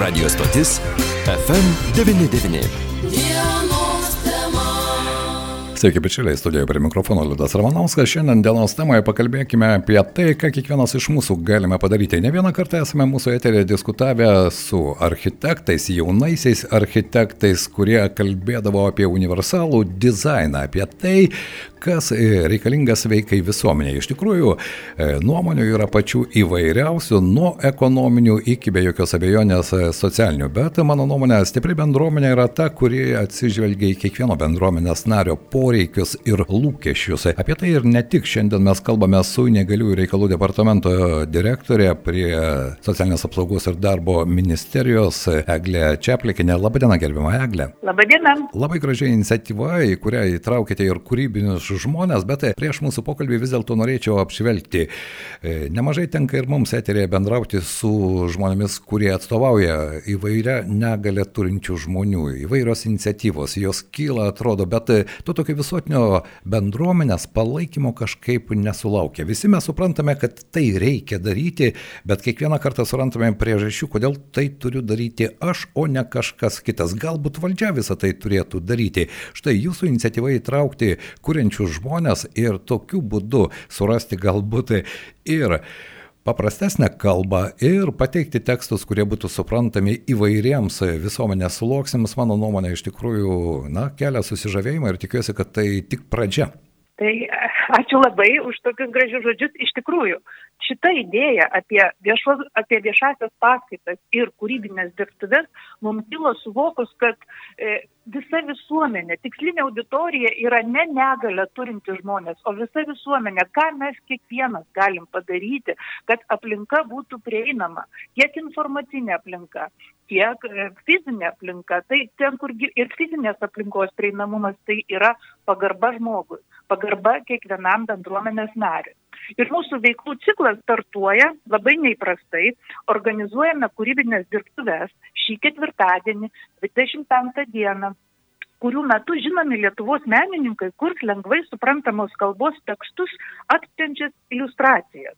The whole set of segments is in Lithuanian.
Radio stotis FM99. Sveiki, bičiuliai, studijoje prie mikrofono Liudas Ramanauskas. Šiandien dienos temoje pakalbėkime apie tai, ką kiekvienas iš mūsų galime padaryti. Ne vieną kartą esame mūsų eterėje diskutavę su architektais, jaunaisiais architektais, kurie kalbėdavo apie universalų dizainą, apie tai, kas reikalingas veikai visuomeniai. Iš tikrųjų, e, nuomonių yra pačių įvairiausių, nuo ekonominių iki be jokios abejonės socialinių. Bet mano nuomonė, stipri bendruomenė yra ta, kuri atsižvelgia į kiekvieno bendruomenės nario poreikius ir lūkesčius. Apie tai ir ne tik šiandien mes kalbame su negaliųjų reikalų departamento direktorė prie socialinės apsaugos ir darbo ministerijos Eglė Čiaplikinė. Labadiena, gerbima Eglė. Labadiena. Labai gražiai iniciatyva, į kurią įtraukite ir kūrybinius žmonės, bet prieš mūsų pokalbį vis dėlto norėčiau apžvelgti. E, nemažai tenka ir mums eterėje bendrauti su žmonėmis, kurie atstovauja įvairią negalę turinčių žmonių, įvairios iniciatyvos, jos kyla, atrodo, bet to tokio visuotinio bendruomenės palaikymo kažkaip nesulaukia. Visi mes suprantame, kad tai reikia daryti, bet kiekvieną kartą surantame priežasčių, kodėl tai turiu daryti aš, o ne kažkas kitas. Galbūt valdžia visą tai turėtų daryti. Štai jūsų iniciatyva įtraukti kuriančių dirbančius žmonės ir tokiu būdu surasti galbūt ir paprastesnę kalbą ir pateikti tekstus, kurie būtų suprantami įvairiems visuomenės sluoksniams, mano nuomonė, iš tikrųjų, na, kelia susižavėjimą ir tikiuosi, kad tai tik pradžia. Tai ačiū labai už tokius gražius žodžius. Iš tikrųjų, šita idėja apie, viešo, apie viešasias paskaitas ir kūrybinės dirbtuves mums kilo suvokus, kad e, visa visuomenė, tikslinė auditorija yra ne negalę turinti žmonės, o visa visuomenė, ką mes kiekvienas galim padaryti, kad aplinka būtų prieinama, tiek informacinė aplinka, tiek e, fizinė aplinka. Tai ten, kur ir fizinės aplinkos prieinamumas, tai yra pagarba žmogui, pagarba kiekvienam bendruomenės nariui. Ir mūsų veiklų ciklas startuoja labai neįprastai. Organizuojame kūrybinės dirbtuves šį ketvirtadienį, 25 dieną kurių metu žinomi Lietuvos menininkai kurs lengvai suprantamos kalbos tekstus atspindžias iliustracijas.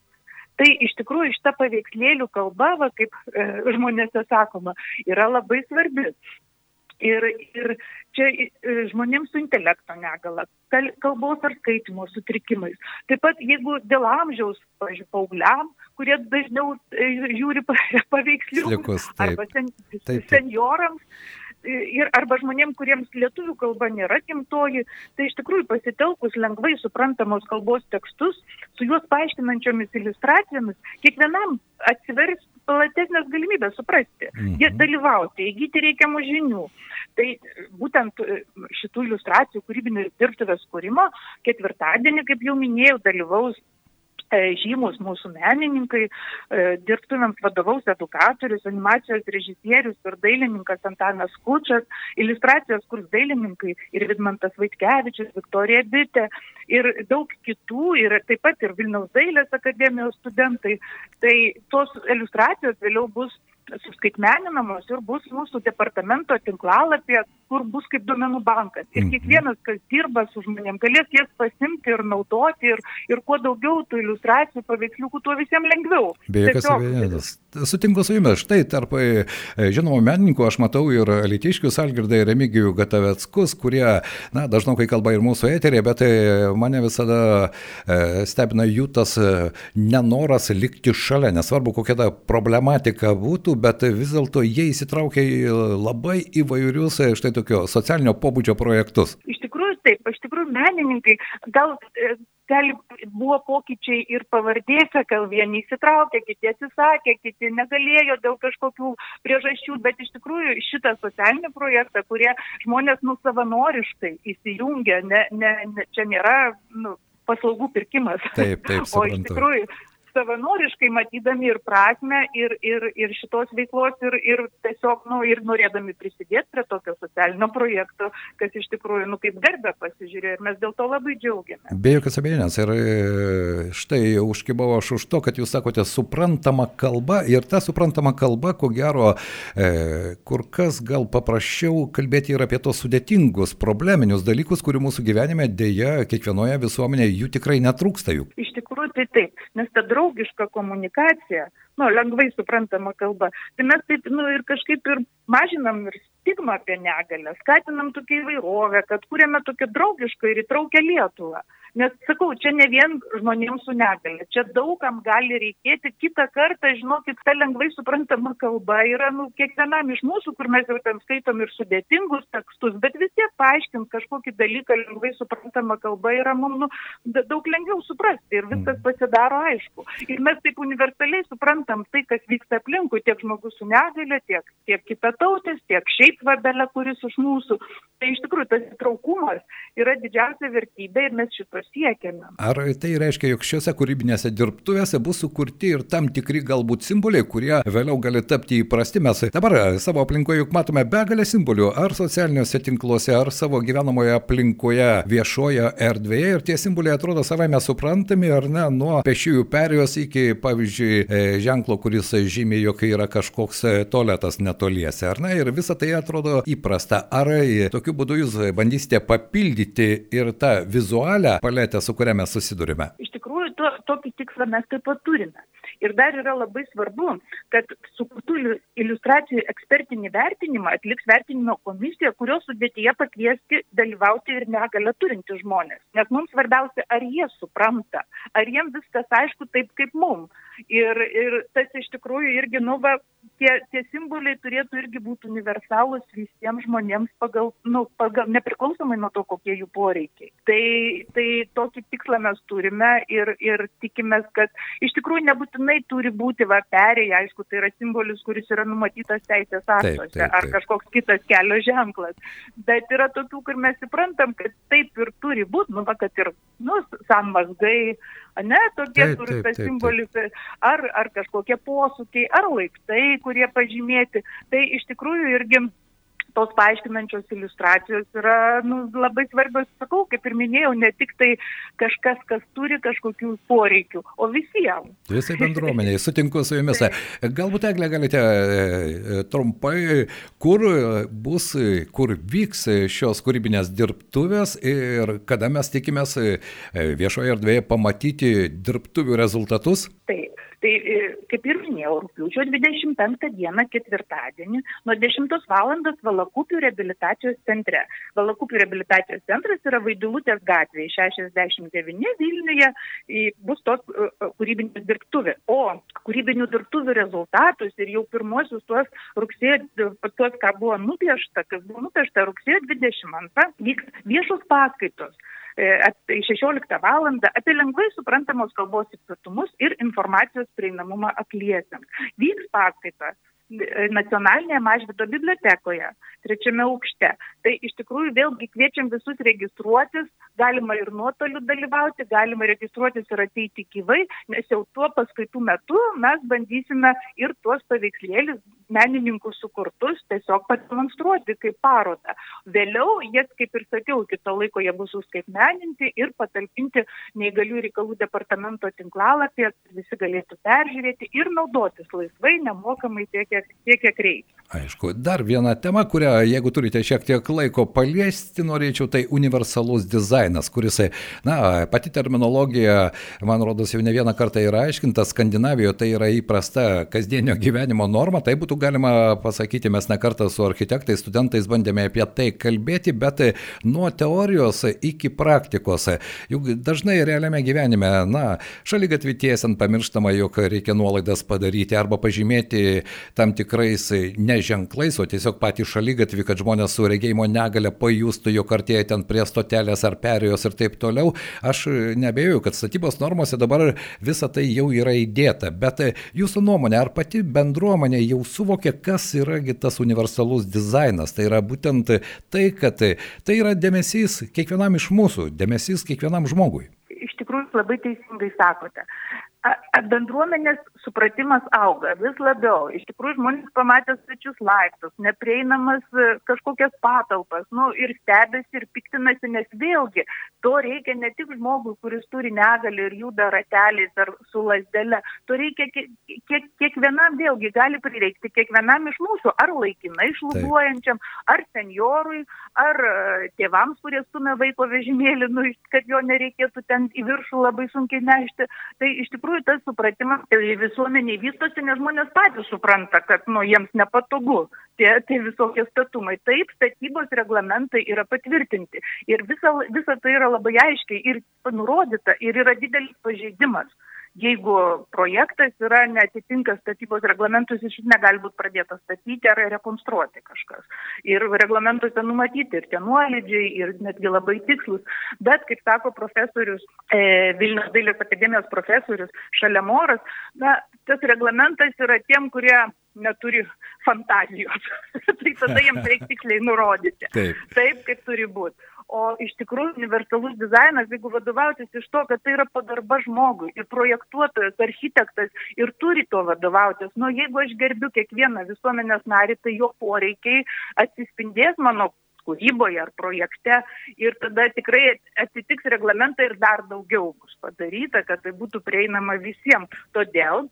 Tai iš tikrųjų šita paveikslėlių kalba, va, kaip e, žmonėse sakoma, yra labai svarbi. Ir, ir čia žmonėms su intelekto negala, kalbos ar skaitimo sutrikimais. Taip pat jeigu dėl amžiaus, pažiūrėjau, paaugliam, kurie dažniau e, žiūri paveiksliukus, arba sen, taip, taip. seniorams, ir arba žmonėm, kuriems lietuvių kalba nėra gimtoji, tai iš tikrųjų pasitelkus lengvai suprantamos kalbos tekstus, su juos paaiškinančiomis iliustracijomis, kiekvienam atsivers platesnės galimybės suprasti, mhm. jie dalyvauti, įgyti reikiamų žinių. Tai būtent e, šitų iliustracijų kūrybinės dirbtuvės kūrimo ketvirtadienį, kaip jau minėjau, dalyvaus E, žymus mūsų menininkai, e, dirbtuvėms vadovaus edukatorius, animacijos režisierius ir dailininkas Antanas Kučias, iliustracijos kurs dailininkai ir Vidmantas Vaitkevičius, Viktorija Bitė ir daug kitų, ir taip pat ir Vilniaus dailės akademijos studentai. Tai tos iliustracijos vėliau bus suskaitmeninamos ir bus mūsų departamento tinklalapyje, kur bus kaip duomenų bankas. Ir mhm. kiekvienas, kas dirba su žmonėm, galės jas pasimti ir naudoti ir, ir kuo daugiau tų iliustracijų, paveiksliukų, tuo visiems lengviau. Be jokios abejonės. Sutinku su jumis, štai tarp e, žinomų menininkų aš matau ir Litiškius Algirdai ir Remigijų Gataveckus, kurie, na, dažnokai kalba ir mūsų eterė, bet e, mane visada e, stebina jų tas nenoras likti šalia, nesvarbu kokia ta problematika būtų, bet vis dėlto jie įsitraukia į labai įvairius štai tokio socialinio pobūdžio projektus. Iš tikrųjų taip, iš tikrųjų menininkai gal e, gali, buvo pokyčiai ir pavardėse, kad vieni įsitraukė, kiti atsisakė, kiti negalėjo dėl kažkokių priežasčių, bet iš tikrųjų šitą socialinį projektą, kurie žmonės nu savanoriškai įsijungia, ne, ne, ne, čia nėra nu, paslaugų pirkimas. Taip, taip. Suprantu. O iš tikrųjų savanoriškai matydami ir prasme, ir, ir, ir šitos veiklos, ir, ir tiesiog, nu, ir norėdami prisidėti prie tokio socialinio projekto, kas iš tikrųjų, nu, kaip garbė pasižiūrėjo ir mes dėl to labai džiaugiamės. Be jokios abejonės. Ir e, štai užkibau aš už to, kad jūs sakote suprantama kalba ir ta suprantama kalba, ko gero, e, kur kas gal paprasčiau kalbėti ir apie tos sudėtingus, probleminius dalykus, kurių mūsų gyvenime dėja kiekvienoje visuomenėje jų tikrai netrūksta juk. Iš tikrųjų, tai taip, nes ta draugė draugiška komunikacija, nu, lengvai suprantama kalba, tai mes taip, nu, ir kažkaip ir mažinam ir stigmą apie negalę, skatinam tokią įvairovę, kad kūrėme tokią draugišką ir įtraukę Lietuvą. Nes sakau, čia ne vien žmonėms su negale, čia daugam gali reikėti kitą kartą, žinokit, ta lengvai suprantama kalba yra, nu, kiekvienam iš mūsų, kur mes jau ten skaitom ir sudėtingus tekstus, bet vis tiek paaiškint kažkokį dalyką lengvai suprantama kalba yra mums nu, daug lengviau suprasti ir viskas mm. pasidaro aišku. Ir mes taip universaliai suprantam tai, kas vyksta aplinkui, tiek žmogus su negale, tiek, tiek kitatautės, tiek šiaip vabelė, kuris už mūsų. Tai iš tikrųjų tas įtraukumas yra didžiausia vertybė ir mes šito siekiame. Ar tai reiškia, jog šiuose kūrybinėse dirbtuvėse bus sukurti ir tam tikri galbūt simboliai, kurie vėliau gali tapti įprasti? Mes dabar savo aplinkoje juk matome begalę simbolių, ar socialiniuose tinkluose, ar savo gyvenamoje aplinkoje, viešoje erdvėje ir tie simboliai atrodo savame suprantami, ar ne, nuo pešiųjų perėjos iki, pavyzdžiui, e, ženklo, kuris žymė, jog yra kažkoks e, tualetas netoliese, ar ne, ir visa tai atrodo įprasta. Ar tokiu būdu jūs bandysite papildyti ir tą vizualią paletę, su kuria mes susidurime? Iš tikrųjų, to, tokį tikslą mes taip pat turime. Ir dar yra labai svarbu, kad sukurtų iliustracijų ekspertinį vertinimą atliks vertinimo komisija, kurios sudėtyje pakviesti dalyvauti ir negalę turinti žmonės. Nes mums svarbiausia, ar jie supranta, ar jiems viskas aišku taip kaip mums. Ir, ir tas iš tikrųjų irgi, nu, va, tie, tie simboliai turėtų irgi būti universalūs visiems žmonėms pagal, nu, pagal, nepriklausomai nuo to, kokie jų poreikiai. Tai, tai tokį tikslą mes turime ir, ir tikimės, kad iš tikrųjų nebūtinai turi būti va perėję, aišku, tai yra simbolis, kuris yra numatytas teisės aktuose ar kažkoks kitas kelio ženklas. Bet yra tokių, kur mes suprantam, kad taip ir turi būti, nu, va, kad ir, nu, sanmazgai, ne, tokie turi tas simbolis, ar, ar kažkokie posūkiai, ar laiptai, kurie pažymėti. Tai iš tikrųjų irgi tos paaiškinančios iliustracijos yra nu, labai svarbios, sakau, kaip ir minėjau, ne tik tai kažkas, kas turi kažkokių poreikių, o visiems. Visai bendruomeniai, sutinku su jumis. Galbūt, Eglė, galite e, trumpai, kur bus, kur vyks šios kūrybinės dirbtuvės ir kada mes tikimės e, viešoje erdvėje pamatyti dirbtuvių rezultatus? Taip. Tai, e, kaip ir minėjau, rūpiučio 25 dieną, ketvirtadienį, nuo 10 val. Valakupių reabilitacijos centre. Valakupių reabilitacijos centras yra Vaidilutės gatvėje 69 Vilniuje, bus tos e, e, kūrybinės dirbtuvės. O kūrybinių dirbtuvių rezultatus ir jau pirmosius tuos rugsėjo, tuos, ką buvo nupiešta, kas buvo nupiešta rugsėjo 22, vyks viešos paskaitos 16 e, val. apie lengvai suprantamos kalbos ypatumus ir informacijos prieinamumą akliesiams. Vyks paskaita nacionalinėje Mažvido bibliotekoje, trečiame aukšte. Tai iš tikrųjų vėlgi kviečiam visus registruotis, galima ir nuotoliu dalyvauti, galima registruotis ir ateiti gyvai, nes jau tuo paskaitų metu mes bandysime ir tuos paveikslėlius menininkų sukurtus tiesiog pademonstruoti kaip parodą. Vėliau jie, kaip ir sakiau, iki to laiko jie bus užskaitmeninti ir patalpinti neįgalių reikalų departamento tinklalapį, kad visi galėtų peržiūrėti ir naudotis laisvai, nemokamai tiek, kiek, tiek, kiek reikia. Aišku, dar viena tema, kurią, jeigu turite šiek tiek laiko paliesti, norėčiau, tai universalus dizainas, kuris, na, pati terminologija, man rodos, jau ne vieną kartą yra aiškinta, Skandinavijoje tai yra įprasta kasdienio gyvenimo norma, tai būtų galima pasakyti, mes ne kartą su architektais, studentais bandėme apie tai kalbėti, bet nuo teorijos iki praktikos. Juk dažnai realiame gyvenime, na, šalia gatvį tiesiant pamirštama, jog reikia nuolaidas padaryti arba pažymėti tam tikrais neženklais, o tiesiog patį šalia gatvį, kad žmonės su regėjimo negale pajustų, jog artėja ten prie stotelės ar perėjos ir taip toliau. Aš nebejoju, kad statybos normose dabar visa tai jau yra įdėta, bet jūsų nuomonė, ar pati bendruomenė jau suvokia, suvokia, kas yragi tas universalus dizainas. Tai yra būtent tai, kad tai yra dėmesys kiekvienam iš mūsų, dėmesys kiekvienam žmogui. Iš tikrųjų, labai teisingai sakote bendruomenės supratimas auga vis labiau. Iš tikrųjų, žmonės pamatė svečius laiptus, neprieinamas e, kažkokias patalpas, nu, ir stebėsi, ir piktinasi, nes vėlgi to reikia ne tik žmogui, kuris turi negalį ir juda rateliais ar su lasdelė, to reikia kiek, kiekvienam vėlgi gali prireikti, kiekvienam iš mūsų, ar laikinai šlubuojančiam, ar seniorui, ar e, tėvams, kurie stumia vaiko vežimėlį, nu, kad jo nereikėtų ten į viršų labai sunkiai nešti. Tai iš tikrųjų tikrųjų tas supratimas visuomeniai vystosi, nes žmonės patys supranta, kad nu, jiems nepatogu tie, tie visokie statumai. Taip, statybos reglamentai yra patvirtinti ir visa, visa tai yra labai aiškiai ir nurodyta ir yra didelis pažeidimas jeigu projektas yra netitinka statybos reglamentus, jis negali būti pradėtas statyti ar rekonstruoti kažkas. Ir reglamentuose numatyti ir tie nuolydžiai, ir netgi labai tikslus. Bet, kaip sako profesorius, e, Vilnius Dailės akademijos profesorius Šalemoras, na, tas reglamentas yra tiem, kurie neturi fantazijos. tai tada jiems reikia tiksliai nurodyti. Taip. Taip, kaip turi būti. O iš tikrųjų universalus dizainas, jeigu vadovautis iš to, kad tai yra pagarba žmogui ir projektuotojas, architektas ir turi to vadovautis. Nu, jeigu aš gerbiu kiekvieną visuomenės narį, tai jo poreikiai atsispindės mano kūryboje ar projekte ir tada tikrai atitiks reglamentą ir dar daugiau bus padaryta, kad tai būtų prieinama visiems. Todėl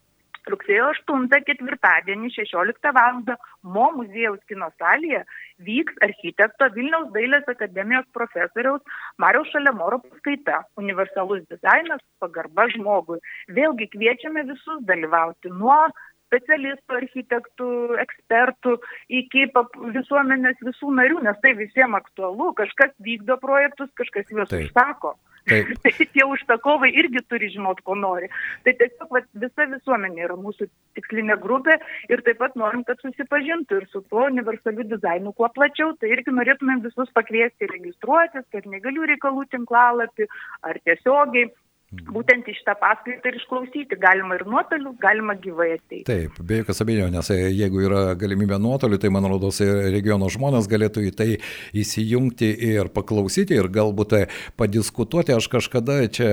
Rugsėjo 8 ketvirtadienį 16 val. Mo muziejaus kino salėje vyks architekto Vilniaus dailės akademijos profesoriaus Mariaus Šalemoro paskaita Universalus dizainas pagarba žmogui. Vėlgi kviečiame visus dalyvauti nuo specialistų, architektų, ekspertų iki visuomenės visų narių, nes tai visiems aktualu. Kažkas vykdo projektus, kažkas juos užsako. Tai tie užsakovai irgi turi žinot, ko nori. Tai tiesiog vat, visa visuomenė yra mūsų tikslinė grupė ir taip pat norim, kad susipažintų ir su tuo universaliu dizainu kuo plačiau. Tai irgi norėtumėm visus pakviesti registruotis, kad negalių reikalų tinklalapį ar tiesiogiai. Būtent į šitą paskaitą ir išklausyti. Galima ir nuotoliu, galima gyvai ateiti. Taip, be jokios abejonės, jeigu yra galimybė nuotoliu, tai man rodos regiono žmonės galėtų į tai įsijungti ir paklausyti ir galbūt padiskutuoti. Aš kažkada čia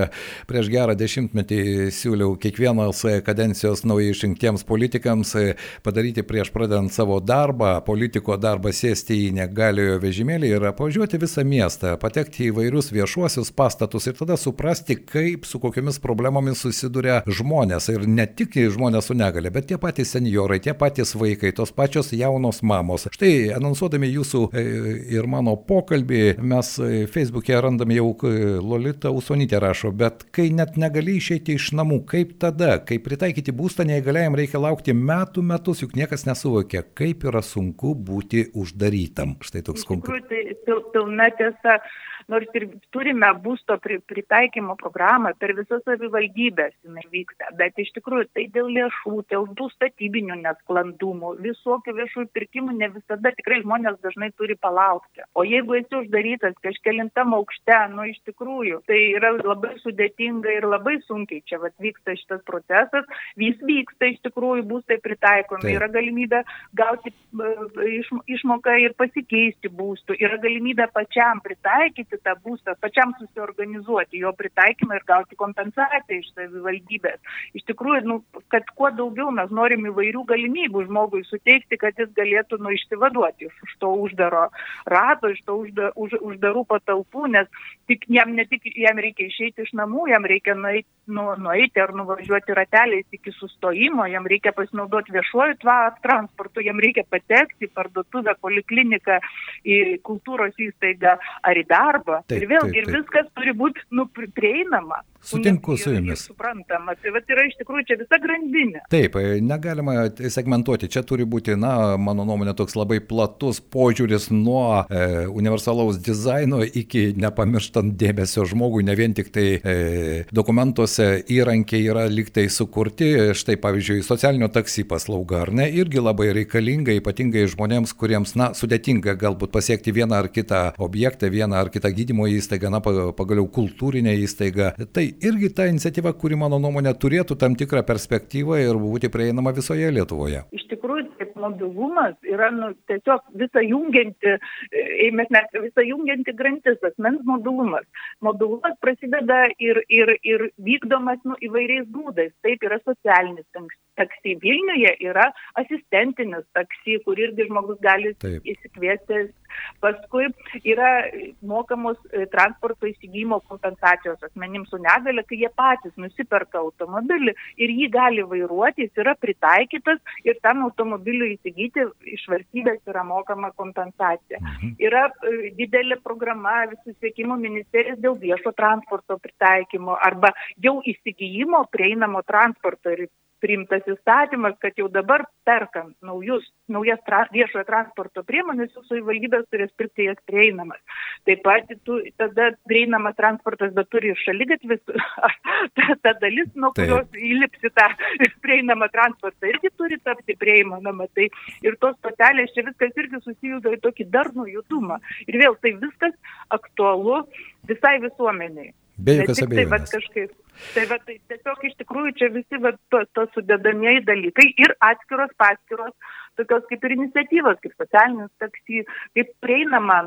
prieš gerą dešimtmetį siūliau kiekvienos kadencijos naujai išrinktiems politikams padaryti prieš pradedant savo darbą, politiko darbą sėsti į negaliojo vežimėlį ir apvažiuoti visą miestą, patekti į vairius viešuosius pastatus ir tada suprasti, kaip su kokiamis problemomis susiduria žmonės. Ir ne tik žmonės su negale, bet tie patys seniorai, tie patys vaikai, tos pačios jaunos mamos. Štai, anonsuodami jūsų e, ir mano pokalbį, mes e, Facebook'e randame jau e, Lolita Usonytė rašo, bet kai net negali išeiti iš namų, kaip tada, kaip pritaikyti būstą neįgaliajam reikia laukti metų metus, juk niekas nesuvokia, kaip yra sunku būti uždarytam. Štai toks konkretus. Tai pilna tiesa nors ir turime būsto pri, pritaikymo programą per visas savivaldybės jinai vyksta, bet iš tikrųjų tai dėl lėšų, dėl tų statybinių nesklandumų, visokių viešųjų pirkimų ne visada tikrai žmonės dažnai turi palaukti. O jeigu esi uždarytas kažkelintam aukšte, nu iš tikrųjų, tai yra labai sudėtinga ir labai sunkiai čia vat, vyksta šitas procesas, vis vyksta iš tikrųjų, būstai pritaikomi, Taip. yra galimybė gauti iš, išmoką ir pasikeisti būstų, yra galimybė pačiam pritaikyti įsigyti tą būstą, pačiam susiorganizuoti jo pritaikymą ir gauti kompensaciją iš savivaldybės. Iš tikrųjų, nu, kad kuo daugiau mes norim įvairių galimybių žmogui suteikti, kad jis galėtų nu, išsivaduoti iš to uždaro rato, iš to užda, už, uždarų patalpų, nes tik, jam ne tik jam reikia išeiti iš namų, jam reikia nueiti, nu, nueiti ar nuvažiuoti rateliais iki sustojimo, jam reikia pasinaudoti viešuoju transportu, jam reikia patekti į parduotuvę, polikliniką, į kultūros įstaigą ar į darbą darbą. Taip, ir vėlgi, taip, taip. ir viskas turi būti nu, prieinama. Sutinku su jumis. Suprantama, tai vat, yra iš tikrųjų čia visa grandinė. Taip, e, negalima segmentuoti, čia turi būti, na, mano nuomonė, toks labai platus požiūris nuo e, universalaus dizaino iki nepamirštant dėmesio žmogui, ne vien tik tai e, dokumentuose įrankiai yra liktai sukurti, štai pavyzdžiui, socialinio taksi paslauga, ar ne, irgi labai reikalinga, ypatingai žmonėms, kuriems, na, sudėtinga galbūt pasiekti vieną ar kitą objektą, vieną ar kitą gydymo įstaigą, na, pagaliau kultūrinę įstaigą. Tai irgi ta iniciatyva, kuri mano nuomonė turėtų tam tikrą perspektyvą ir būti prieinama visoje Lietuvoje. Iš tikrųjų, taip, mobilumas yra nu, tiesiog visą jungianti, e, mes net visą jungianti grantis, asmens mobilumas. Mobilumas prasideda ir, ir, ir vykdomas nu, įvairiais būdais. Taip yra socialinis taksi. Vilniuje yra asistentinis taksi, kur irgi žmogus gali Taip. įsikviesti Paskui yra mokamos e, transporto įsigymo kompensacijos asmenims su negale, kai jie patys nusiperka automobilį ir jį gali vairuoti, jis yra pritaikytas ir tam automobiliu įsigyti iš valstybės yra mokama kompensacija. Mhm. Yra e, didelė programa visų siekimo ministerijos dėl viešo transporto pritaikymo arba jau įsigijimo prieinamo transporto ir priimtas įstatymas, kad jau dabar perkant naujus, naujas tra, viešojo transporto priemonės, jūsų įvaldybės turės pirkti jas prieinamas. Taip pat tu, tada prieinamas transportas, bet turi ir šalygatvis, ta, ta dalis, nuo kurios Taip. įlipsi tą prieinamą transportą, irgi turi tapti prieinama. Tai ir tos patelės čia viskas irgi susijuda į tokį darnų judumą. Ir vėl tai viskas aktualu visai visuomeniai. Be jokios abejonės. Tai kažkaip. Tai, va, tai tiesiog iš tikrųjų čia visi va, to, to sudedamieji dalykai ir atskiros paskiros, tokios kaip ir iniciatyvos, kaip socialinis taksi, kaip prieinama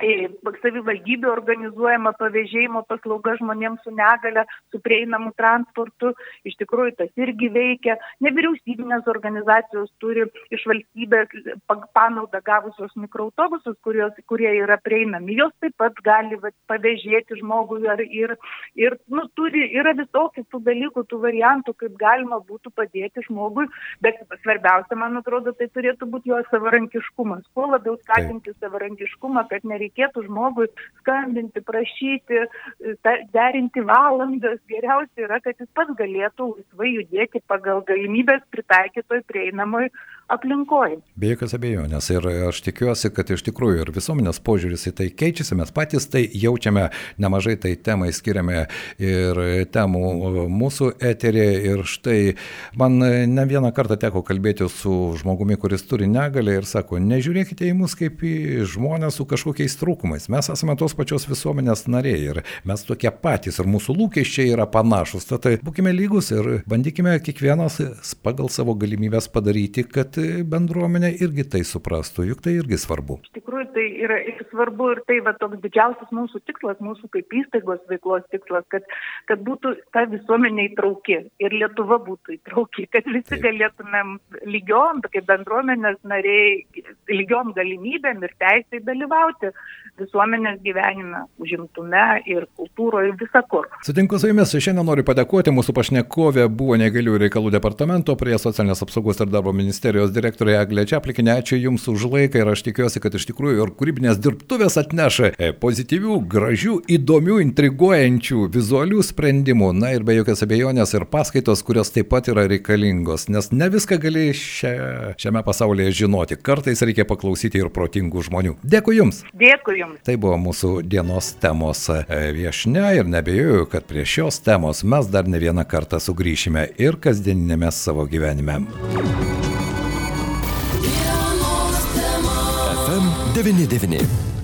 savivaldybių organizuojama pavėžėjimo paslauga žmonėms su negale, su prieinamu transportu. Iš tikrųjų, tas irgi veikia. Nevyriausybinės organizacijos turi iš valstybės panaudą gavusios mikroautobusus, kurios, kurie yra prieinami. Jos taip pat gali va, pavėžėti žmogui ir, ir, ir nu, turi, yra visokių tų dalykų, tų variantų, kaip galima būtų padėti žmogui. Bet svarbiausia, man atrodo, tai turėtų būti jo savarankiškumas. Kuo labiau skatinti savarankiškumą, kad nereikėtų nereikėtų žmogui skambinti, prašyti, derinti valandas. Geriausia yra, kad jis pats galėtų laisvai judėti pagal galimybės pritaikytoj prieinamoj aplinkoje. Be jokios abejonės. Ir aš tikiuosi, kad iš tikrųjų ir visuomenės požiūris į tai keičiasi. Mes patys tai jaučiame, nemažai tai temai skiriame ir temų mūsų eterė. Ir štai man ne vieną kartą teko kalbėti su žmogumi, kuris turi negalę ir sako, nežiūrėkite į mus kaip į žmonės su kažkokiais trūkumais. Mes esame tos pačios visuomenės nariai ir mes tokie patys ir mūsų lūkesčiai yra panašus. Tad būkime lygus ir bandykime kiekvienas pagal savo galimybės padaryti, kad bendruomenė irgi tai suprastų, juk tai irgi svarbu. Iš tikrųjų, tai yra ir svarbu ir tai va toks didžiausias mūsų tikslas, mūsų kaip įstaigos veiklos tikslas, kad, kad būtų ta visuomenė įtrauki ir Lietuva būtų įtrauki, kad visi Taip. galėtumėm lygiom, kaip bendruomenės nariai, lygiom galimybėm ir teisai dalyvauti visuomenės gyvenime, užimtume ir kultūroje ir visakur. Sutinku su jumis, šiandien noriu padėkoti, mūsų pašnekovė buvo negalių reikalų departamento prie socialinės apsaugos ir darbo ministerijos direktorė Eglė Čiaplikinė. Ačiū Jums už laiką ir aš tikiuosi, kad iš tikrųjų ir kūrybinės dirbtuvės atneša e, pozityvių, gražių, įdomių, intriguojančių, vizualių sprendimų. Na ir be jokios abejonės ir paskaitos, kurios taip pat yra reikalingos, nes ne viską gali šia, šiame pasaulyje žinoti. Kartais reikia paklausyti ir protingų žmonių. Dėkui Jums. Dėkui Jums. Tai buvo mūsų dienos temos e, viešne ir nebejoju, kad prie šios temos mes dar ne vieną kartą sugrįšime ir kasdieninėme savo gyvenime. FM 99.